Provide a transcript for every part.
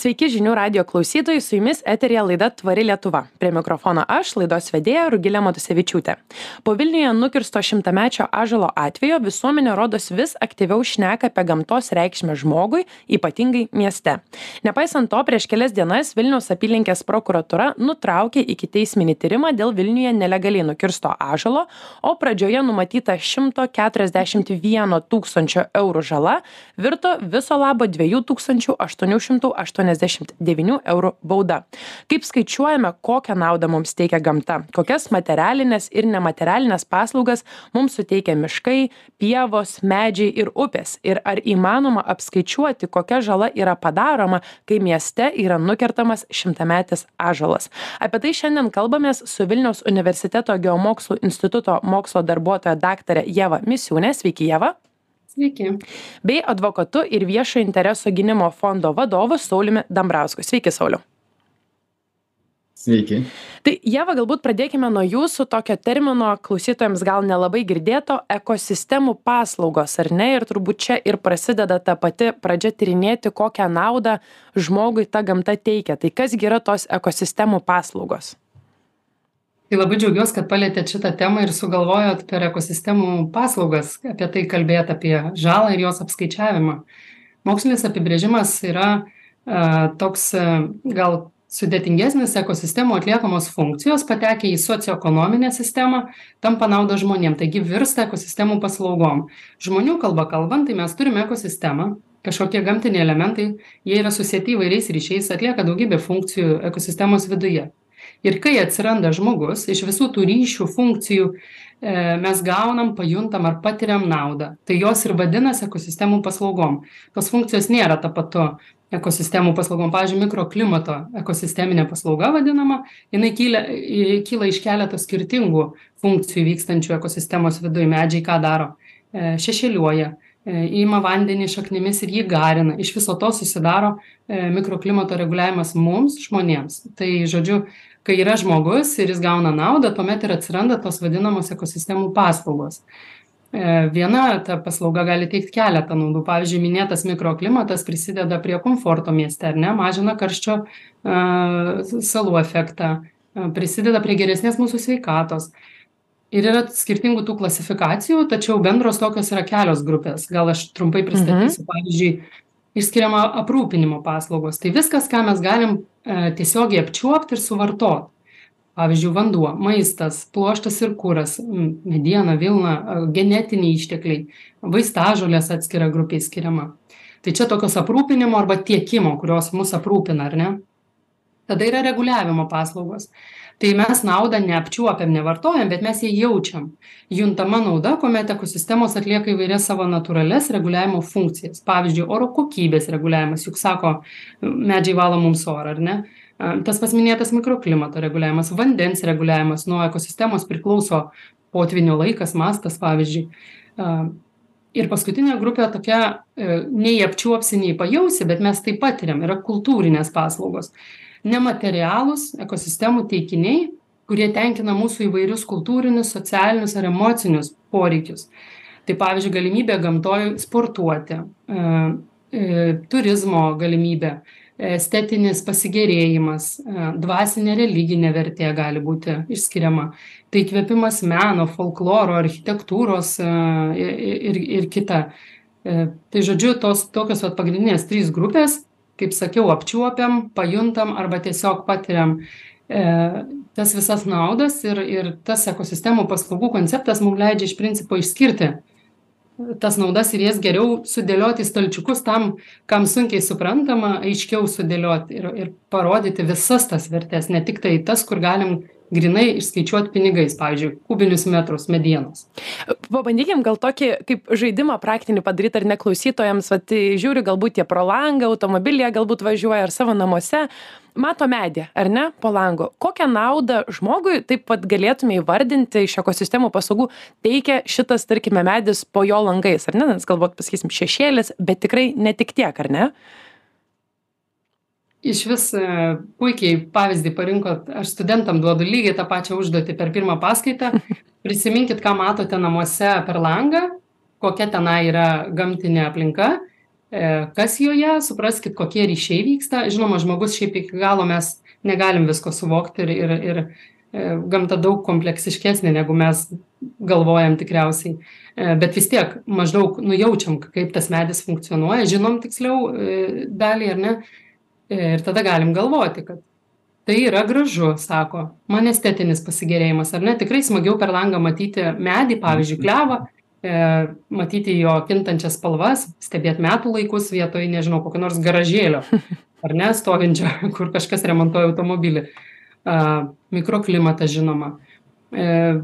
Sveiki žinių radio klausytojai, su jumis eterija laida Tvari Lietuva. Prie mikrofono aš, laidos vedėja Rugilė Matusevičiūtė. Po Vilniuje nukirsto šimtamečio ažalo atvejo visuomenė rodos vis aktyviau šneka apie gamtos reikšmę žmogui, ypatingai mieste. Nepaisant to, prieš kelias dienas Vilniaus apylinkės prokuratura nutraukė iki teisminį tyrimą dėl Vilniuje nelegaliai nukirsto ažalo, o pradžioje numatyta 141 tūkstančio eurų žala virto viso labo 2880 aštuoniasdešimt devynių eurų bauda. Kaip skaičiuojame kokią naudą mums teikia gamta? Kokias materialines ir nematerialines paslaugas mums suteikia miškai pievos medžiai ir upės? Ir ar įmanoma apskaičiuoti kokia žala yra padaroma kai mieste yra nukertamas šimtametis ąžuolas? Apie tai šiandien kalbamės su vilniaus universiteto geomokslų instituto mokslo darbuotoja daktare ieva misiūne sveiki ieva Sveiki. Bei advokatu ir viešo intereso gynimo fondo vadovu Sauliumi Dambrausku. Sveiki, Sauliu. Sveiki. Tai Jeva, galbūt pradėkime nuo jūsų tokio termino, klausytojams gal nelabai girdėto, ekosistemų paslaugos, ar ne? Ir turbūt čia ir prasideda ta pati pradžia tyrinėti, kokią naudą žmogui ta gamta teikia. Tai kasgi yra tos ekosistemų paslaugos? Tai labai džiaugiuosi kad palietėt šitą temą ir sugalvojot per ekosistemų paslaugas apie tai kalbėt apie žalą ir jos apskaičiavimą. Mokslinis apibrėžimas yra a, toks a, gal sudėtingesnis ekosistemų atliekamos funkcijos patekę į socioekonominę sistemą tampa nauda žmonėm taigi virsta ekosistemų paslaugom. Žmonių kalba kalbant tai mes turime ekosistemą kažkokie gamtiniai elementai jie yra susieti įvairiais ryšiais atlieka daugybę funkcijų ekosistemos viduje ir kai atsiranda žmogus iš visų tų ryšių funkcijų e, mes gaunam pajuntam ar patiriam naudą. Tai jos ir vadinasi ekosistemų paslaugom. Tos funkcijos nėra tapatu ekosistemų paslaugom. Pavyzdžiui mikroklimato ekosisteminė paslauga vadinama jinai kyla kyla iš keleto skirtingų funkcijų vykstančių ekosistemos viduj. Medžiai ką daro? E, šešėliuoja e, ima vandenį šaknimis ir jį garina. Iš viso to susidaro mikroklimato reguliavimas mums žmonėms. Tai žodžiu kai yra žmogus ir jis gauna naudą tuomet ir atsiranda tos vadinamos ekosistemų paslaugos. E, viena ta paslauga gali teikt keletą naudų. Pavyzdžiui minėtas mikroklimatas prisideda prie komforto mieste ar ne? Mažina karščio a salų efektą prisideda prie geresnės mūsų sveikatos. Ir yra skirtingų tų klasifikacijų tačiau bendros tokios yra kelios grupės. Gal aš trumpai pristatysiu. Pavyzdžiui išskiriama aprūpinimo paslaugos. Tai viskas ką mes galim e, tiesiogiai apčiuopt ir suvartot. Pavyzdžiui vanduo maistas pluoštas ir kuras mediena vilna e, genetiniai ištekliai vaistažolės atskira grupė skiriama. Tai čia tokios aprūpinimo arba tiekimo kurios mus aprūpina ar ne? Tada yra reguliavimo paslaugos tai mes naudą neapčiuopiam nevartojam bet mes ją jaučiam. Juntama nauda kuomet ekosistemos atlieka įvairias savo natūralias reguliavimo funkcijas. Pavyzdžiui oro kokybės reguliavimas juk sako medžiai valo mums orą ar ne? Tas pats minėtas mikroklimato reguliavimas vandens reguliavimas nuo ekosistemos priklauso potvynio laikas mastas pavyzdžiui. Ir paskutinė grupė tokia e, nei apčiuopsi nei pajausi bet mes tai patiriam. Yra kultūrinės paslaugos nematerialūs ekosistemų teikiniai kurie tenkina mūsų įvairius kultūrinius socialinius ar emocinius poreikius. Tai pavyzdžiui galimybė gamtoj sportuoti a e turizmo galimybė estetinis pasigėrėjimas dvasinė religinė vertė gali būti išskiriama. Tai įkvėpimas meno folkloro architektūros ir ir kita. E tai žodžiu tos tokios vat pagrindinės trys grupės kaip sakiau apčiuopiam pajuntam arba tiesiog patiriam e tas visas naudas ir ir tas ekosistemų paslaugų konceptas mum leidžia iš principo išskirti tas naudas ir jas geriau sudėliot į stalčiukus tam kam sunkiai suprantama aiškiau sudėliot ir ir parodyti visas tas vertes ne tiktai tas kur galim grynai išskaičiuot pinigais pavyzdžiui kubinius metrus medienos. Pabandykim gal tokį kaip žaidimą praktinį padaryt ar ne klausytojams vat žiūri galbūt jie pro langą automobilyje galbūt važiuoja ar savo namuose. Mato medį ar ne po langu kokią naudą žmogui taip vat galėtume įvardinti iš ekosistemų paslaugų teikia šitas tarkime medis po jo langais ar ne? Nes galbūt pasakysim šešėlis bet tikrai ne tik tiek ar ne išvis e, puikiai pavyzdį parinkot. Aš studentam duodu lygiai tą pačią užduotį per pirmą paskaitą. Prisiminkit ką matote namuose per langą kokia tenai yra gamtinė aplinka kas joje supraskit kokie ryšiai vyksta. Žinoma žmogus šiaip iki galo mes negalim visko suvokti ir ir ir gamta daug kompleksiškesnė negu mes galvojam tikriausiai. Bet vis tiek maždaug nujaučiam kaip tas medis funkcionuoja. Žinom tiksliau dalį ar ne ir tada galim galvoti kad tai yra gražu sako man estetinis pasigėrėjimas ar ne? Tikrai smagiau per langą matyti medį pavyzdžiui klevą e, matyti jo kintančias spalvas stebėt metų laikus vietoj nežinau kokio nors garažėlio ar ne stovinčio kur kažkas remontuoja automobilį. A mikroklimatas žinoma. E,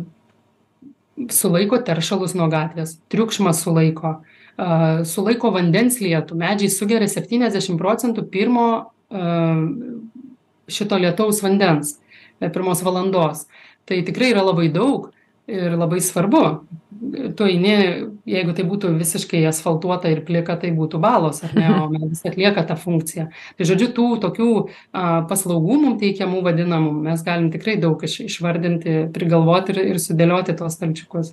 sulaiko teršalus nuo gatvės triukšmą sulaiko. A sulaiko vandens lietų medžiai sugeria septyniasdešim procentų pirmo šito lietaus vandens pirmos valandos. Tai tikrai yra labai daug ir labai svarbu tu eini jeigu tai būtų visiškai asfaltuota ir plika tai būtų balos ar ne o medis atlieka tą funkciją. Tai žodžiu tų tokių a paslaugų mum teikiamų vadinamų mes galim tikrai daug iš išvardinti prigalvoti ir ir sudėlioti tuos stalčiukus.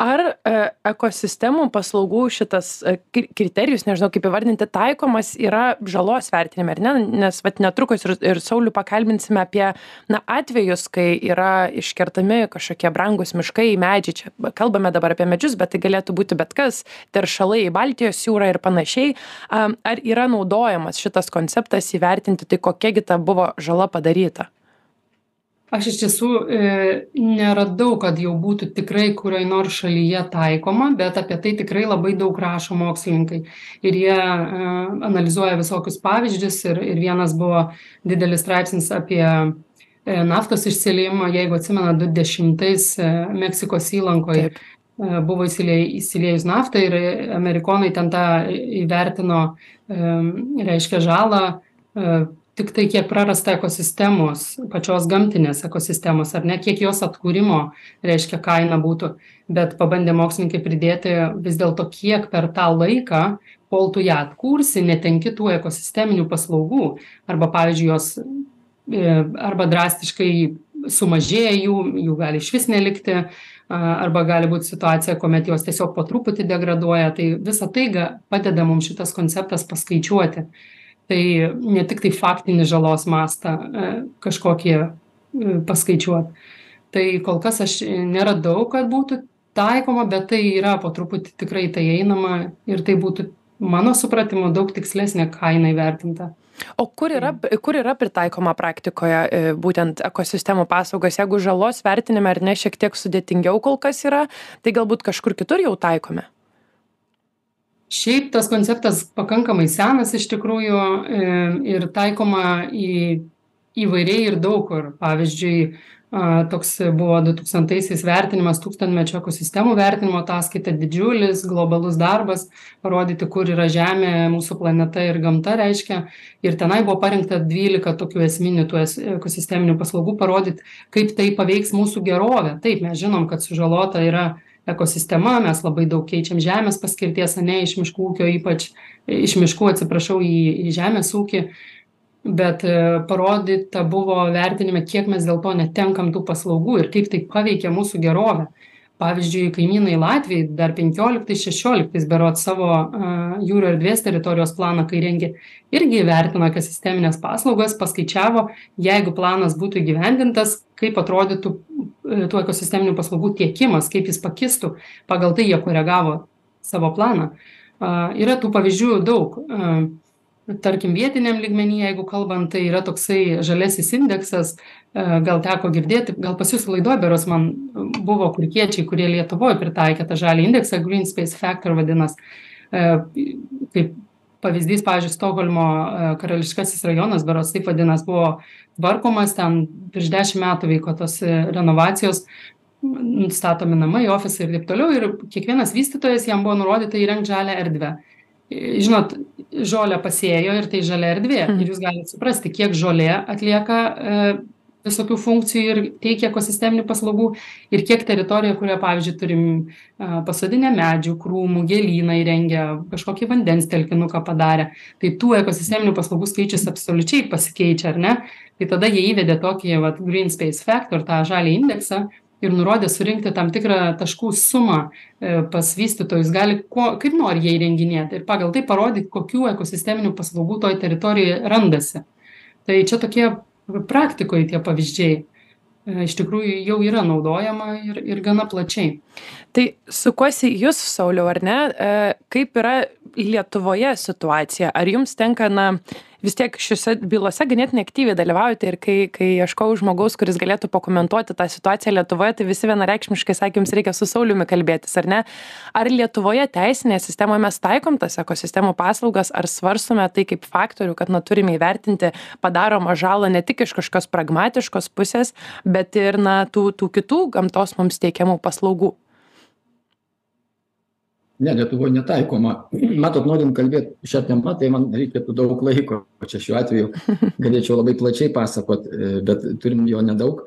Ar e, ekosistemų paslaugų šitas e, kri kriterijus nežinau kaip įvardinti taikomas yra žalos vertinime ar ne? Nes vat netrukus ir ir saulių pakalbinsime apie na atvejus kai yra iškertami kažkokie brangūs miškai medžiai. Čia kalbame dabar apie medžius bet tai galėtų būti bet kas teršalai į baltijos jūrą ir panašiai. Ar yra naudojamas šitas konceptas įvertinti tai kokia gi ta buvo žala padaryta? Aš iš tiesų e, neradau kad jau būtų tikrai kurioj nors šalyje taikoma bet apie tai tikrai labai daug rašo mokslininkai. Ir jie e, analizuoja visokius pavyzdžius ir ir vienas buvo didelis straipsnis apie E, naftos išsiliejimą, jeigu atsimena, 2010 e, Meksikos įlankoje Taip. Buvo įsiliejus naftą ir amerikonai ten tą įvertino, reiškia, žalą tik tai kiek prarasta ekosistemos, pačios gamtinės ekosistemos, ar ne, kiek jos atkūrimo, reiškia, kaina būtų. Bet pabandė mokslininkai pridėti vis dėlto, kiek per tą laiką, kol tu ją atkursi, netenki tų ekosisteminių paslaugų. Arba, pavyzdžiui, jos E, arba drastiškai sumažėja jų, jų gali išvis nelikti, arba gali būti situacija, kuomet jos tiesiog po truputį degraduoja. Tai visa tai padeda mums šitas konceptas paskaičiuoti. Tai ne tik tai faktinį žalos mastą kažkokį paskaičiuoti. Tai kol kas aš neradau, kad būtų taikoma, bet tai yra po truputį tikrai tai einama ir tai būtų mano supratimu daug tikslesnė kaina įvertinta. O kur yra, kur yra pritaikoma praktikoje e, būtent ekosistemų paslaugos? Jeigu žalos vertinime ar ne šiek tiek sudėtingiau kol kas yra, tai galbūt kažkur kitur jau taikome? Šiaip tas konceptas pakankamai senas iš tikrųjų e, ir taikoma į įvairiai ir daug kur. Pavyzdžiui, toks buvo dutūkstantaisiais vertinimas tūkstantmečio ekosistemų vertinimo ataskaita didžiulis globalus darbas parodyti kur yra žemė mūsų planeta ir gamta reiškia. Ir tenai buvo parinkta dvylika tokių esminių tų ekosisteminių paslaugų parodyt kaip tai paveiks mūsų gerovę. Taip mes žinom kad sužalota yra ekosistema mes labai daug keičiam žemės paskirties ane iš miškų ūkio ypač iš miškų atsiprašau į į žemės ūkį bet e, parodyta buvo vertinime kiek mes dėl to netenkam tų paslaugų ir kaip tai paveikia mūsų gerovę. Pavyzdžiui kaimynai latviai dar penkioliktais šešioliktais berods savo a jūrų erdvės teritorijos planą kai rengė irgi įvertino ekosistemines paslaugas paskaičiavo. Jeigu planas būtų įgyvendintas kaip atrodytų e, tų ekosisteminių paslaugų tiekimas kaip jis pakistų pagal tai jie koregavo savo planą. Yra tų pavyzdžių daug tarkim vietiniam lygmeny jeigu kalbant tai yra toksai žaliasis indeksas. E, gal teko girdėti gal pas jus laidoj berods man buvo kurkiečiai kurie lietuvoj pritaikė tą žalią indeksą green space factor vadinas. E, kaip pavyzdys pavyzdžiui stokholmo e, karališkasis rajonas berods taip vadinas buvo tvarkomas ten prieš dešim metų vyko tos renovacijos statomi namai ofisai ir taip toliau. Ir kiekvienas vystytojas jam buvo nurodyta įrengt žalią erdvę žinot žolę pasėjo ir tai žalia erdvė. Ir jūs galit suprasti kiek žolė atlieka e, visokių funkcijų ir teikia ekosisteminių paslaugų ir kiek teritorija kurioje pavyzdžiui turim a pasodinę medžių krūmų gėlyną įrengę kažkokį vandens telkinuką padarę tai tų ekosisteminių paslaugų skaičius absoliučiai pasikeičia ar ne? Tai tada jie įvedė tokį vat green space factor tą žalią indeksą ir nurodė surinkti tam tikrą taškų sumą e, pas vystytojus, gali ko, kaip nori jie įrenginėti ir pagal tai parodyti, kokių ekosisteminių paslaugų toj teritorijoje randasi. Tai čia tokie praktikoje tie pavyzdžiai e, iš tikrųjų jau yra naudojama ir, ir gana plačiai. Tai sukuosi jūs, Sauliau, ar ne, e, kaip yra Lietuvoje situacija? Ar jums tenka, na, vis tiek šiuose bylose ganėtinai aktyviai dalyvaujate ir kai, kai ieškau žmogaus, kuris galėtų pakomentuoti tą situaciją Lietuvoje, tai visi vienareikšmiškai sakė, jums reikia su Sauliumi kalbėtis, ar ne? Ar Lietuvoje teisinėje sistemoje mes taikom tas ekosistemų paslaugas, ar svarstome tai kaip faktorių, kad na, turime įvertinti padaromą žalą ne tik iš kažkokios pragmatiškos pusės, bet ir na, tų, tų kitų gamtos mums teikiamų paslaugų? Ne lietuvoj netaikoma. Matot norint kalbėt šia tema tai man reikėtų daug laiko. Čia šiuo atveju galėčiau labai plačiai pasakot e, bet turim jo nedaug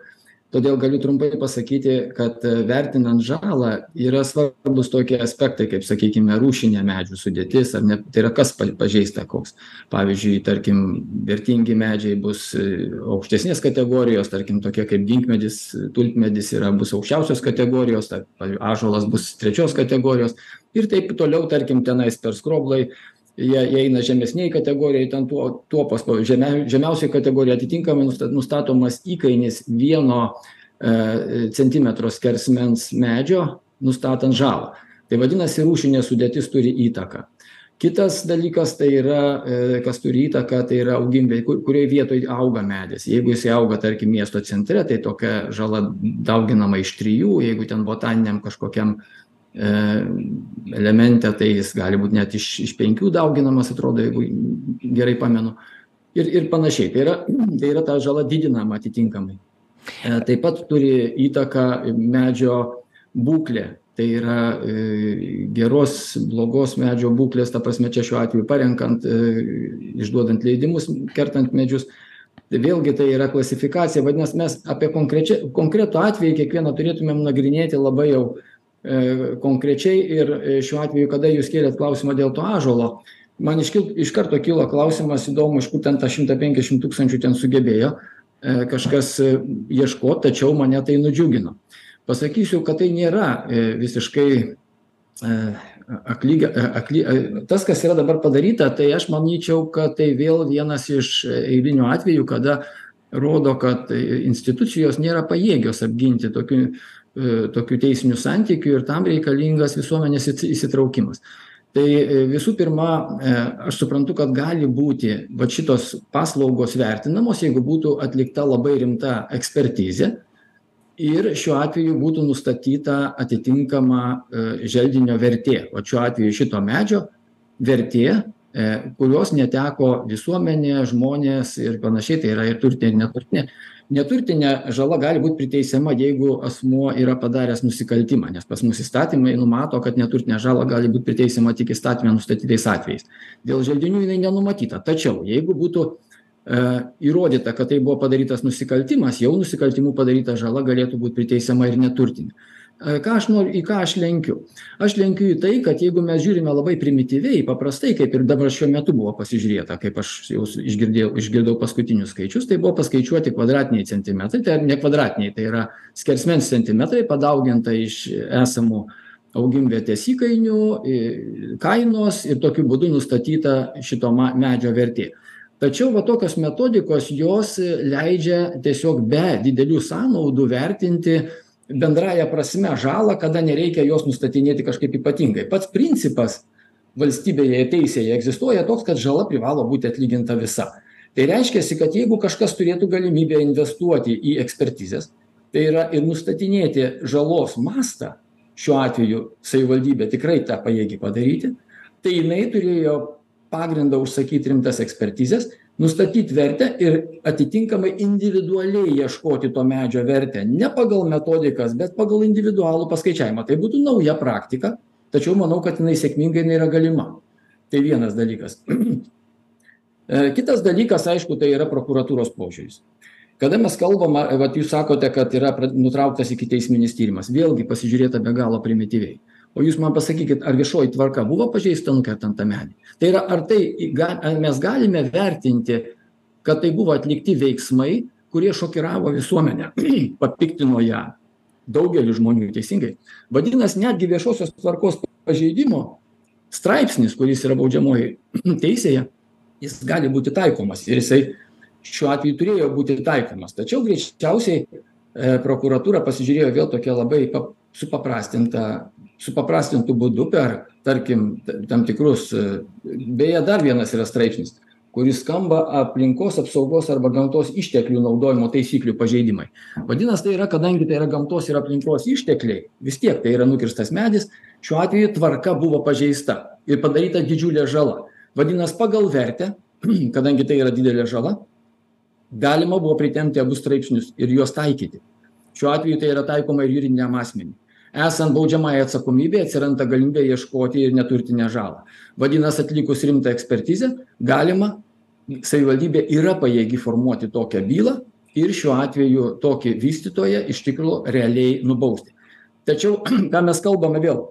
todėl galiu trumpai pasakyti kad e, vertinant žalą yra svarbūs tokie aspektai kaip sakykime rūšinė medžių sudėtis ar ne tai yra kas pažeista koks. Pavyzdžiui tarkim vertingi medžiai bus e, aukštesnės kategorijos tarkim tokie kaip ginkmedis tulpmedis yra bus aukščiausios kategorijos pavyzdžiui ąžuolas bus trečios kategorijos ir taip toliau tarkim tenais per skroblai jie jie eina žemesnėj kategorijoj ten tuo tuopos žemia žemiausioj kategorijoj atitinkamai nusta nustatomas įkainis vieno e, centimetro skersmens medžio nustatant žalą. Tai vadinasi rūšinė sudėtis turi įtaką. Kitas dalykas tai yra e, kas turi įtaką tai yra augimvietė kur kurioj vietoj auga medis. Jeigu jisai auga tarkim miesto centre tai tokia žala dauginama iš trijų jeigu ten botaniniam kažkokiam elemente, tai jis gali būti net iš, iš penkių dauginamas, atrodo, jeigu gerai pamenu. Ir, ir panašiai. Tai yra, tai yra ta žala didinama atitinkamai. E, taip pat turi įtaką medžio būklė. Tai yra e, geros, blogos medžio būklės, ta prasme, čia šiuo atveju parenkant, išduodant leidimus, kertant medžius. Tai vėlgi tai yra klasifikacija, vadinasi, mes apie konkretų atvejį kiekvieną turėtumėm nagrinėti labai jau uh, E, konkrečiai ir e, šiuo atveju, kada jūs kėlėt klausimą dėl to ažolo, man iškil, iš karto kilo klausimas įdomu, iš kur ten tą 150 tūkstančių ten sugebėjo e, kažkas ieškoti, tačiau mane tai nudžiugino. Pasakysiu, kad tai nėra visiškai akly, akly, tas, kas yra dabar padaryta, tai aš manyčiau, kad tai vėl vienas iš eilinių atvejų, kada rodo, kad institucijos nėra pajėgios apginti tokių E, tokių teisinių santykių ir tam reikalingas visuomenės įsitraukimas. Tai e, visų pirma, e, aš suprantu, kad gali būti va šitos paslaugos vertinamos, jeigu būtų atlikta labai rimta ekspertizė ir šiuo atveju būtų nustatyta atitinkama želdinio vertė. O šiuo atveju šito medžio vertė, kurios neteko visuomenė, žmonės ir panašiai, tai yra ir turtinė ir neturtinė, neturtinė žala gali būt priteisiama jeigu asmuo yra padaręs nusikaltimą nes pas mus įstatymai numato kad neturtinė žala gali būt priteisiama tik įstatyme nustatytais atvejais. Dėl želdinių jinai nenumatyta. Tačiau jeigu būtų e, įrodyta kad tai buvo padarytas nusikaltimas jau nusikaltimu padaryta žala galėtų būt priteisiama ir neturtinė ką aš noriu į ką aš lenkiu? Aš lenkiu į tai kad jeigu mes žiūrime labai primityviai paprastai kaip ir dabar šiuo metu buvo pasižiūrėta kaip aš jau išgirdėjau išgirdau paskutinius skaičius tai buvo paskaičiuoti kvadratiniai centimetrai tai ne kvadratiniai tai yra skersmens centimetrai padauginta iš esamų augimvietės įkainių kainos ir tokiu būdu nustatyta šito medžio vertė. Tačiau va tokios metodikos jos leidžia tiesiog be didelių sąnaudų vertinti bendrąja prasme žalą kada nereikia jos nustatinėti kažkaip ypatingai. Pats principas valstybėje teisėje egzistuoja toks kad žala privalo būti atlyginta visa. Tai reiškiasi kad jeigu kažkas turėtų galimybę investuoti į ekspertizes tai yra ir nustatinėti žalos mastą šiuo atveju savivaldybė tikrai tą pajėgi padaryti tai jinai turėjo pagrindą užsakyt rimtas ekspertizes nustatyt vertę ir atitinkamai individualiai ieškoti to medžio vertę. Ne pagal metodikas bet pagal individualų paskaičiavimą. Tai būtų nauja praktika tačiau manau kad jinai sėkminga jinai yra galima. Tai vienas dalykas. E, kitas dalykas aišku tai yra prokuratūros požiūris. Kada mes kalbam vat jūs sakote kad yra nutrauktas ikiteisminis tyrimas. Vėlgi pasižiūrėta be galo primityviai o jūs man pasakykit ar viešoji tvarka buvo pažeista nukertant tą medį tai yra ar tai ga ar mes galime vertinti kad tai buvo atlikti veiksmai kurie šokiravo visuomenę papiktino ją daugeliu žmonių teisingai. Vadinas netgi viešosios tvarkos pažeidimo straipsnis kuris yra baudžiamojoj teisėje jis gali būti taikomas ir jisai šiuo atveju turėjo būti taikomas. Tačiau greičiausiai e, prokuratūra pasižiūrėjo vėl tokia labai supaprastinta supaprastintu būdu per tarkim tam tikrus beje dar vienas yra straipsnis kuris skamba aplinkos apsaugos arba gamtos išteklių naudojimo taisyklių pažeidimai. Vadinas tai yra kadangi tai yra gamtos ir aplinkos ištekliai vis tiek tai yra nukirstas medis šiuo atveju tvarka buvo pažeista ir padaryta didžiulė žala. Vadinas pagal vertę kadangi tai yra didelė žala galima buvo pritempti abu straipsnius ir juos taikyti. Šiuo atveju tai yra taikoma ir juridiniam asmeniui esant baudžiamajai atsakomybei atsiranda galimybė ieškoti ir neturtinę žalą vadinas atlikus rimtą ekspertizę galima savivaldybė yra pajėgi formuoti tokią bylą ir šiuo atveju tokį vystytoją iš tikro realiai nubausti. Tačiau, ką mes kalbame vėl,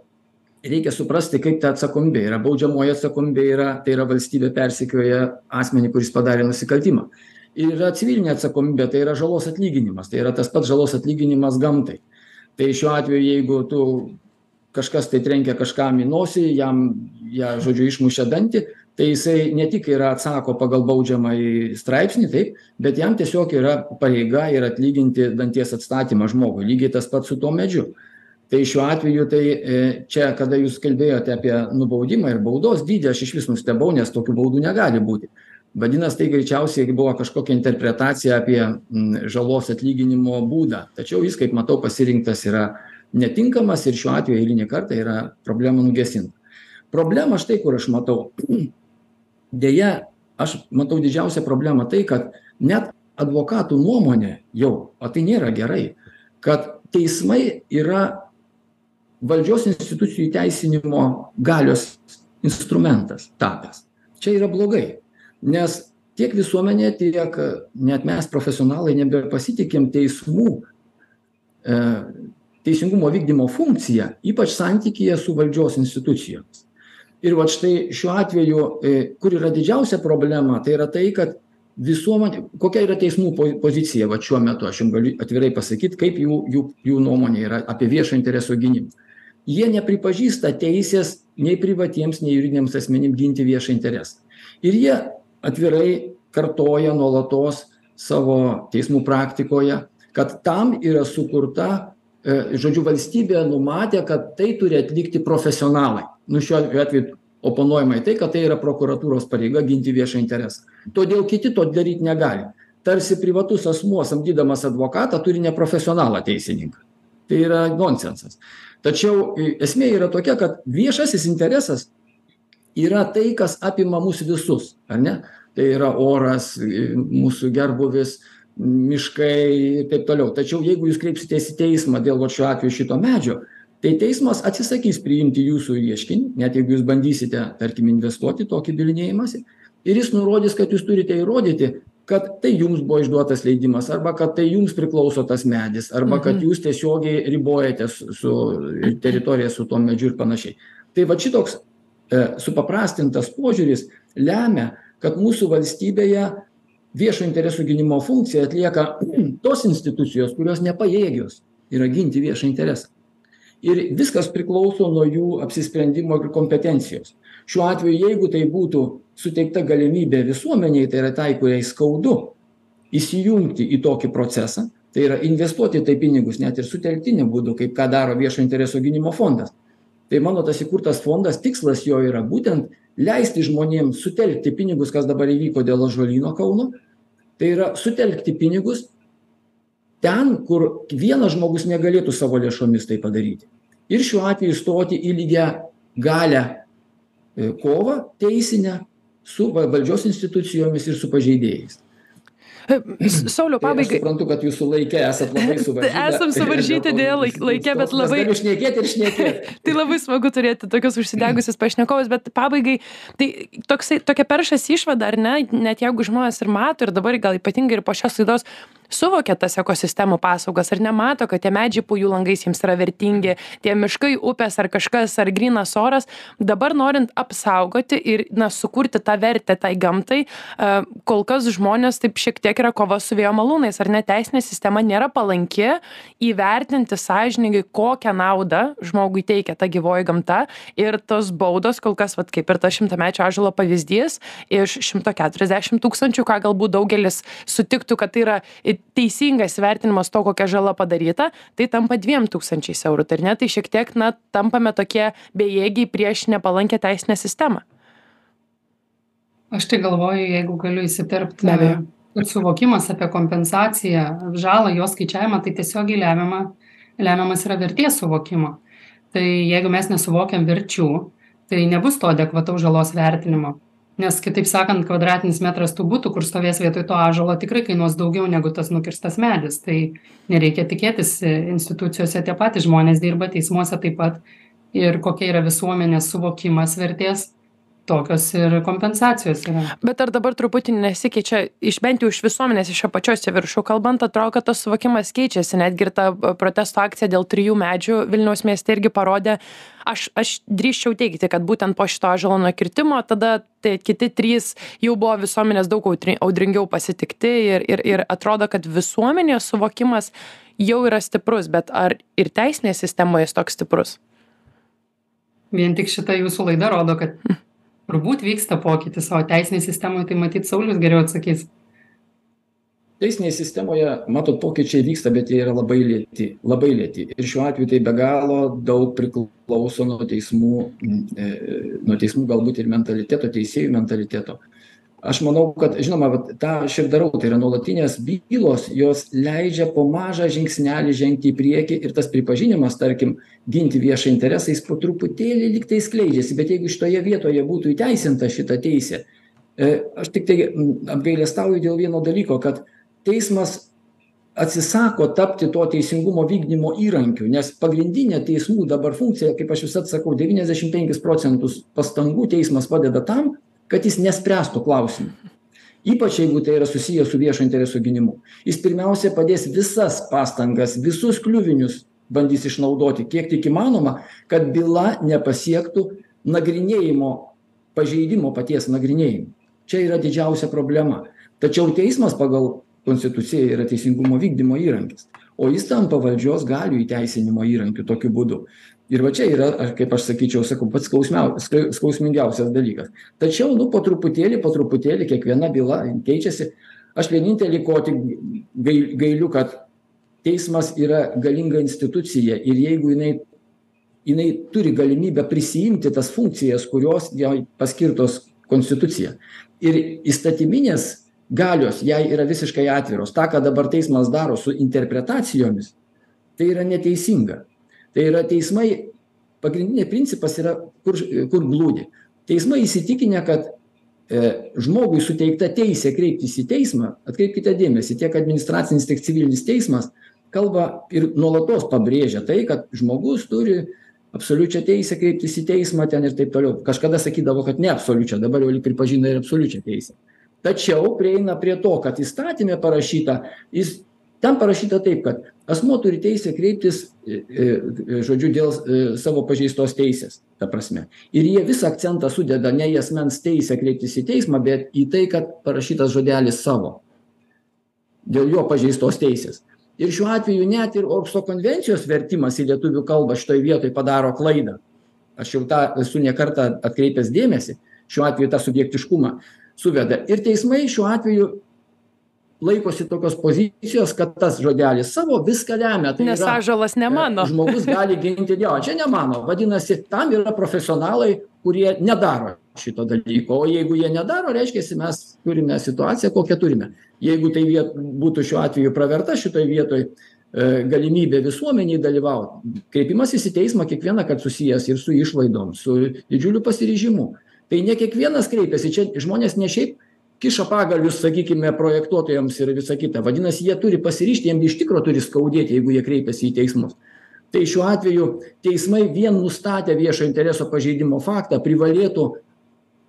reikia suprasti, kaip ta atsakomybė yra. Baudžiamoji atsakomybė yra, tai yra valstybė persikioja asmenį, kuris padarė nusikaltimą. Ir yra civilinė atsakomybė, tai yra žalos atlyginimas, tai yra tas pats žalos atlyginimas gamtai. Tai šiuo atveju, jeigu tu kažkas tai trenkia kažkam į nosį, jam, ją, žodžiu, išmušė dantį, tai jisai ne tik yra atsako pagal baudžiamąjį straipsnį taip bet jam tiesiog yra pareiga ir atlyginti danties atstatymą žmogui lygiai tas pats su tuo medžiu. Tai šiuo atveju tai e, čia kada jūs kalbėjote apie nubaudimą ir baudos dydį aš išvis nustebau nes tokių baudų negali būti vadinas tai greičiausiai buvo kažkokia interpretacija apie žalos atlyginimo būdą. Tačiau jis kaip matau pasirinktas yra netinkamas ir šiuo atveju eilinį kartą yra problema nugesinta. Problema štai kur aš matau. Deja aš matau didžiausią problemą tai kad net advokatų nuomonė jau o tai nėra gerai kad teismai yra valdžios institucijų įteisinimo galios instrumentas tapęs čia yra blogai nes tiek visuomenė tiek net mes profesionalai nebepasitikim teismų e, teisingumo vykdymo funkcija ypač santykyje su valdžios institucijomis. Ir vat štai šiuo atveju e, kur yra didžiausia problema tai yra tai kad visuomenė kokia yra teismų po pozicija vat šiuo metu aš jum galiu atvirai pasakyt kaip jų jų jų nuomonė yra apie viešo intereso gynimą. Jie nepripažįsta teisės nei privatiems nei juridiniams asmenim ginti viešą interesą. Ir jie atvirai kartoja nuolatos savo teismų praktikoje kad tam yra sukurta e, žodžiu valstybė numatė kad tai turi atlikti profesionalai. Nu šiuo atveju oponuojama į tai kad tai yra prokuratūros pareiga ginti viešą interesą. Todėl kiti to daryt negali. Tarsi privatus asmuo samdydamas advokatą turi neprofesionalą teisininką. Tai yra nonsensas. Tačiau esmė yra tokia kad viešasis interesas yra tai kas apima mus visus ar ne? Tai yra oras mūsų gerbūvis miškai ir taip toliau. Tačiau jeigu jūs kreipsitės į teismą dėl vat šiuo atveju šito medžio tai teismas atsisakys priimti jūsų ieškinį net jeigu jūs bandysite tarkim investuoti į tokį bylinėjimąsi ir jis nurodys kad jūs turite įrodyti kad tai jums buvo išduotas leidimas arba kad tai jums priklauso tas medis arba kad Mhm. jūs tiesiogiai ribojate su teritorija su tuo medžiu ir panašiai. Tai vat šitoks supaprastintas požiūris lemia kad mūsų valstybėje viešo interesų gynimo funkciją atlieka tos institucijos kurios nepajėgios yra ginti viešą interesą. Ir viskas priklauso nuo jų apsisprendimo ir kompetencijos. Šiuo atveju jeigu tai būtų suteikta galimybė visuomenei tai yra tai kuriai skaudu įsijungti į tokį procesą tai yra investuoti tai pinigus net ir sutelktiniu būdu kaip ką daro viešo intereso gynimo fondas tai mano tas įkurtas fondas tikslas jo yra būtent leisti žmonėm sutelkti pinigus kas dabar įvyko dėl ąžuolyno kauno. Tai yra sutelkti pinigus ten kur vienas žmogus negalėtų savo lėšomis tai padaryti. Ir šiuo atveju stoti į lygiagalią e, kovą teisinę su va valdžios institucijomis ir su pažeidėjais Sauliau, tai aš pabaigai. suprantu kad jūsų laike esat labai suvaržyta Esam suvaržyti dėja laik- laike, bet labai- galiu šnekėti ir šnekėti Tai labai smagu turėti tokius užsidegusius pašnekovus, bet pabaigai, tai toksai, tokia peršas išvada, ar ne, net jeigu žmonės ir mato, ir dabar gal ypatingai ir po šios laidos suvokia tas ekosistemų paslaugas ar nemato kad tie medžiai po jų langais jiems yra vertingi tie miškai upės ar kažkas ar grynas oras. Dabar norint apsaugoti ir na sukurti tą vertę tai gamtai a, kol kas žmonės taip šiek tiek yra kova su vėjo malūnais ar ne? Teisinė sistema nėra palanki įvertinti sąžiningai kokią naudą žmogui teikia ta gyvoji gamta. Ir tos baudos kol kas vat kaip ir tas šimtamečio ąžuolo pavyzdys iš šimto keturiasdešim tūkstančių ką galbūt daugelis sutiktų kad tai yra teisingas įvertinimas to kokia žala padaryta tai tampa dviem tūkstančiais eurų tai ar ne? Tai šiek tiek na tampame tokie bejėgiai prieš nepalankią teisinę sistemą. Aš tai galvoju jeigu galiu įsiterpt Be abejo. kad suvokimas apie kompensaciją žalą jos skaičiavimą tai tiesiogiai lemiama lemiamas yra vertės suvokimo. Tai jeigu mes nesuvokiam verčių tai nebus to adekvataus žalos vertinimo nes kitaip sakant kvadratinis metras tų butų kur stovės vietoj to ąžuolo tikrai kainuos daugiau negu tas nukirstas medis. Tai nereikia tikėtis institucijose tie patys žmonės dirba teismuose taip pat. Ir kokia yra visuomenės suvokimas vertės tokios ir kompensacijos yra. Bet ar dabar truputį nesikeičia iš bent jau iš visuomenės iš apačios į viršų kalbant atrodo kad tas suvokimas keičiasi. Netgi ir ta protesto akcija dėl trijų medžių vilniaus mieste irgi parodė. Aš aš drįsčiau teigti kad būtent po šito ąžuolo nukirtimo tada tie kiti trys jau buvo visuomenės daug audri audringiau pasitikti ir ir ir atrodo kad visuomenės suvokimas jau yra stiprus bet ar ir teisinėje sistemoje jis toks stiprus? Vien tik šita jūsų laida rodo kad turbūt vyksta pokytis o teisinėj sistemoj tai matyt saulius geriau atsakys. Teisinėje sistemoje matot pokyčiai vyksta bet jie yra labai lėti labai lėti. Ir šiuo atveju tai be galo daug priklauso nuo teismų e, nuo teismų galbūt ir mentaliteto teisėjų mentaliteto aš manau kad žinoma vat tą aš ir darau. Tai yra nuolatinės bylos jos leidžia po mažą žingsnelį žengti į priekį ir tas pripažinimas tarkim ginti viešą interesą jis po truputėlį lyg tai skleidžiasi. Bet jeigu šitoje vietoje būtų įteisinta šita teisė e, aš tiktai apgailestauju dėl vieno dalyko kad teismas atsisako tapti to teisingumo vykdymo įrankiu nes pagrindinė teismų dabar funkcija kaip aš visad sakau devyniasdešim penkis procentus pastangų teismas padeda tam kad jis nespręstų klausimų. Ypač jeigu tai yra susiję su viešo intereso gynimu. Jis pirmiausia padės visas pastangas visus kliuvinius bandys išnaudoti kiek tik įmanoma kad byla nepasiektų nagrinėjimo pažeidimo paties nagrinėjimo. Čia yra didžiausia problema. Tačiau teismas pagal konstitucija yra teisingumo vykdymo įrankis o jis tampa valdžios galių įteisinimo įrankiu tokiu būdu ir va čia yra kaip aš sakyčiau sakau pats skausmiau skausmingiausias dalykas. Tačiau nu po truputėlį po truputėlį kiekviena byla keičiasi. Aš vienintelį ko tik gai gailiu kad teismas yra galinga institucija ir jeigu jinai jinai turi galimybę prisiimti tas funkcijas kurios jai paskirtos konstitucija. Ir įstatyminės galios jai yra visiškai atviros. Tą ką dabar teismas daro su interpretacijomis tai yra neteisinga tai yra teismai pagrindinė principas yra kur kur glūdi. Teismai įsitikinę kad e žmogui suteikta teisė kreiptis į teismą atkreipkite dėmesį tiek administracinis tiek civilinis teismas kalba ir nuolatos pabrėžia tai kad žmogus turi absoliučią teisę kreiptis į teismą ten ir taip toliau. Kažkada sakydavo kad ne absoliučią dabar jau lyg pripažino ir absoliučią teisę. Tačiau prieina prie to kad įstatyme parašyta jis ten parašyta taip kad asmuo turi teisę kreiptis e, e, žodžiu dėl e, savo pažeistos teisės ta prasme. Ir jie visą akcentą sudeda ne į asmens teisę kreiptis į teismą bet į tai kad parašytas žodelis savo. Dėl jo pažeistos teisės. Ir šiuo atveju net ir orhso konvencijos vertimas į lietuvių kalbą šitoj vietoj padaro klaidą. Aš jau tą esu ne kartą atkreipęs dėmesį. Šiuo atveju tą subjektiškumą suveda. Ir teismai šiuo atveju laikosi tokios pozicijos kad tas žodelis savo viską lemia. Tai nes ąžuolas ne mano. žmogus gali ginti jo čia ne mano. Vadinasi tam yra profesionalai kurie nedaro šito dalyko. O jeigu jie nedaro reiškiasi mes turime situaciją kokią turime. Jeigu tai viet būtų šiuo atveju praverta šitoj vietoj e, galimybė visuomenei dalyvaut kreipimasis į teismą kiekvienąkart susijęs ir su išlaidom su didžiuliu pasiryžimu. Tai ne kiekvienas kreipiasi. Čia žmonės ne šiaip kiša pagalius sakykime projektuotojams ir visa kita. Vadinasi jie turi pasiryžti jiem iš tikro turi skaudėti jeigu jie kreipiasi į teismus. Tai šiuo atveju teismai vien nustatę viešo intereso pažeidimo faktą privalėtų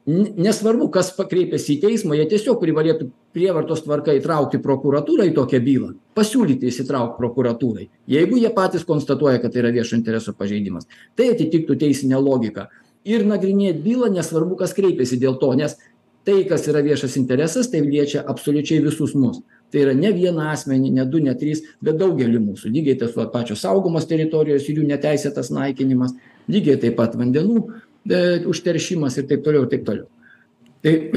nesvarbu kas kreipiasi į teismą jie tiesiog privalėtų prievartos tvarka įtraukti prokuratūrą į tokią bylą pasiūlyti įsitraukt prokuratūrai jeigu jie patys konstatuoja kad tai yra viešo intereso pažeidimas. Tai atitiktų teisinę logiką. Ir nagrinėt bylą nesvarbu kas kreipėsi dėl to nes tai kas yra viešas interesas tai liečia absoliučiai visus mus. Tai yra ne vieną asmenį ne du ne trys bet daugelį mūsų. Lygiai tos vat pačios saugomos teritorijos ir jų neteisėtas naikinimas. Lygiai taip pat vandenų e, užteršimas ir taip toliau ir taip toliau taip.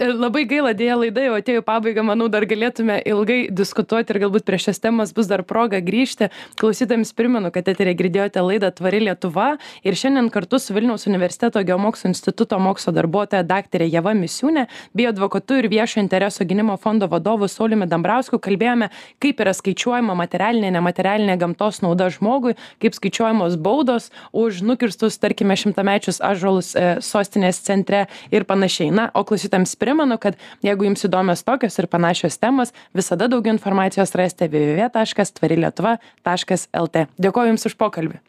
Labai gaila deja laida jau atėjo į pabaigą manau dar galėtume ilgai diskutuoti ir galbūt prie šios temos bus dar proga grįžti. Klausytojams primenu kad eteryje girdėjote laidą tvari lietuva ir šiandien kartu su vilniaus universiteto geomokslų instituto mokslo darbuotoja daktare ieva misiūne bei advokatu ir viešo intereso gynimo fondo vadovu sauliumi dambrausku kalbėjome kaip yra skaičiuojama materialinė nematerialinė gamtos nauda žmogui kaip skaičiuojamos baudos už nukirstus tarkime šimtamečius ąžuolus e, sostinės centre ir panašiai. Na na o klausytojams primenu kad jeigu jums įdomios tokios ir panašios temos visada daugiau informacijos rasite www taškas tvari lietuva taškas lt dėkoju jums už pokalbį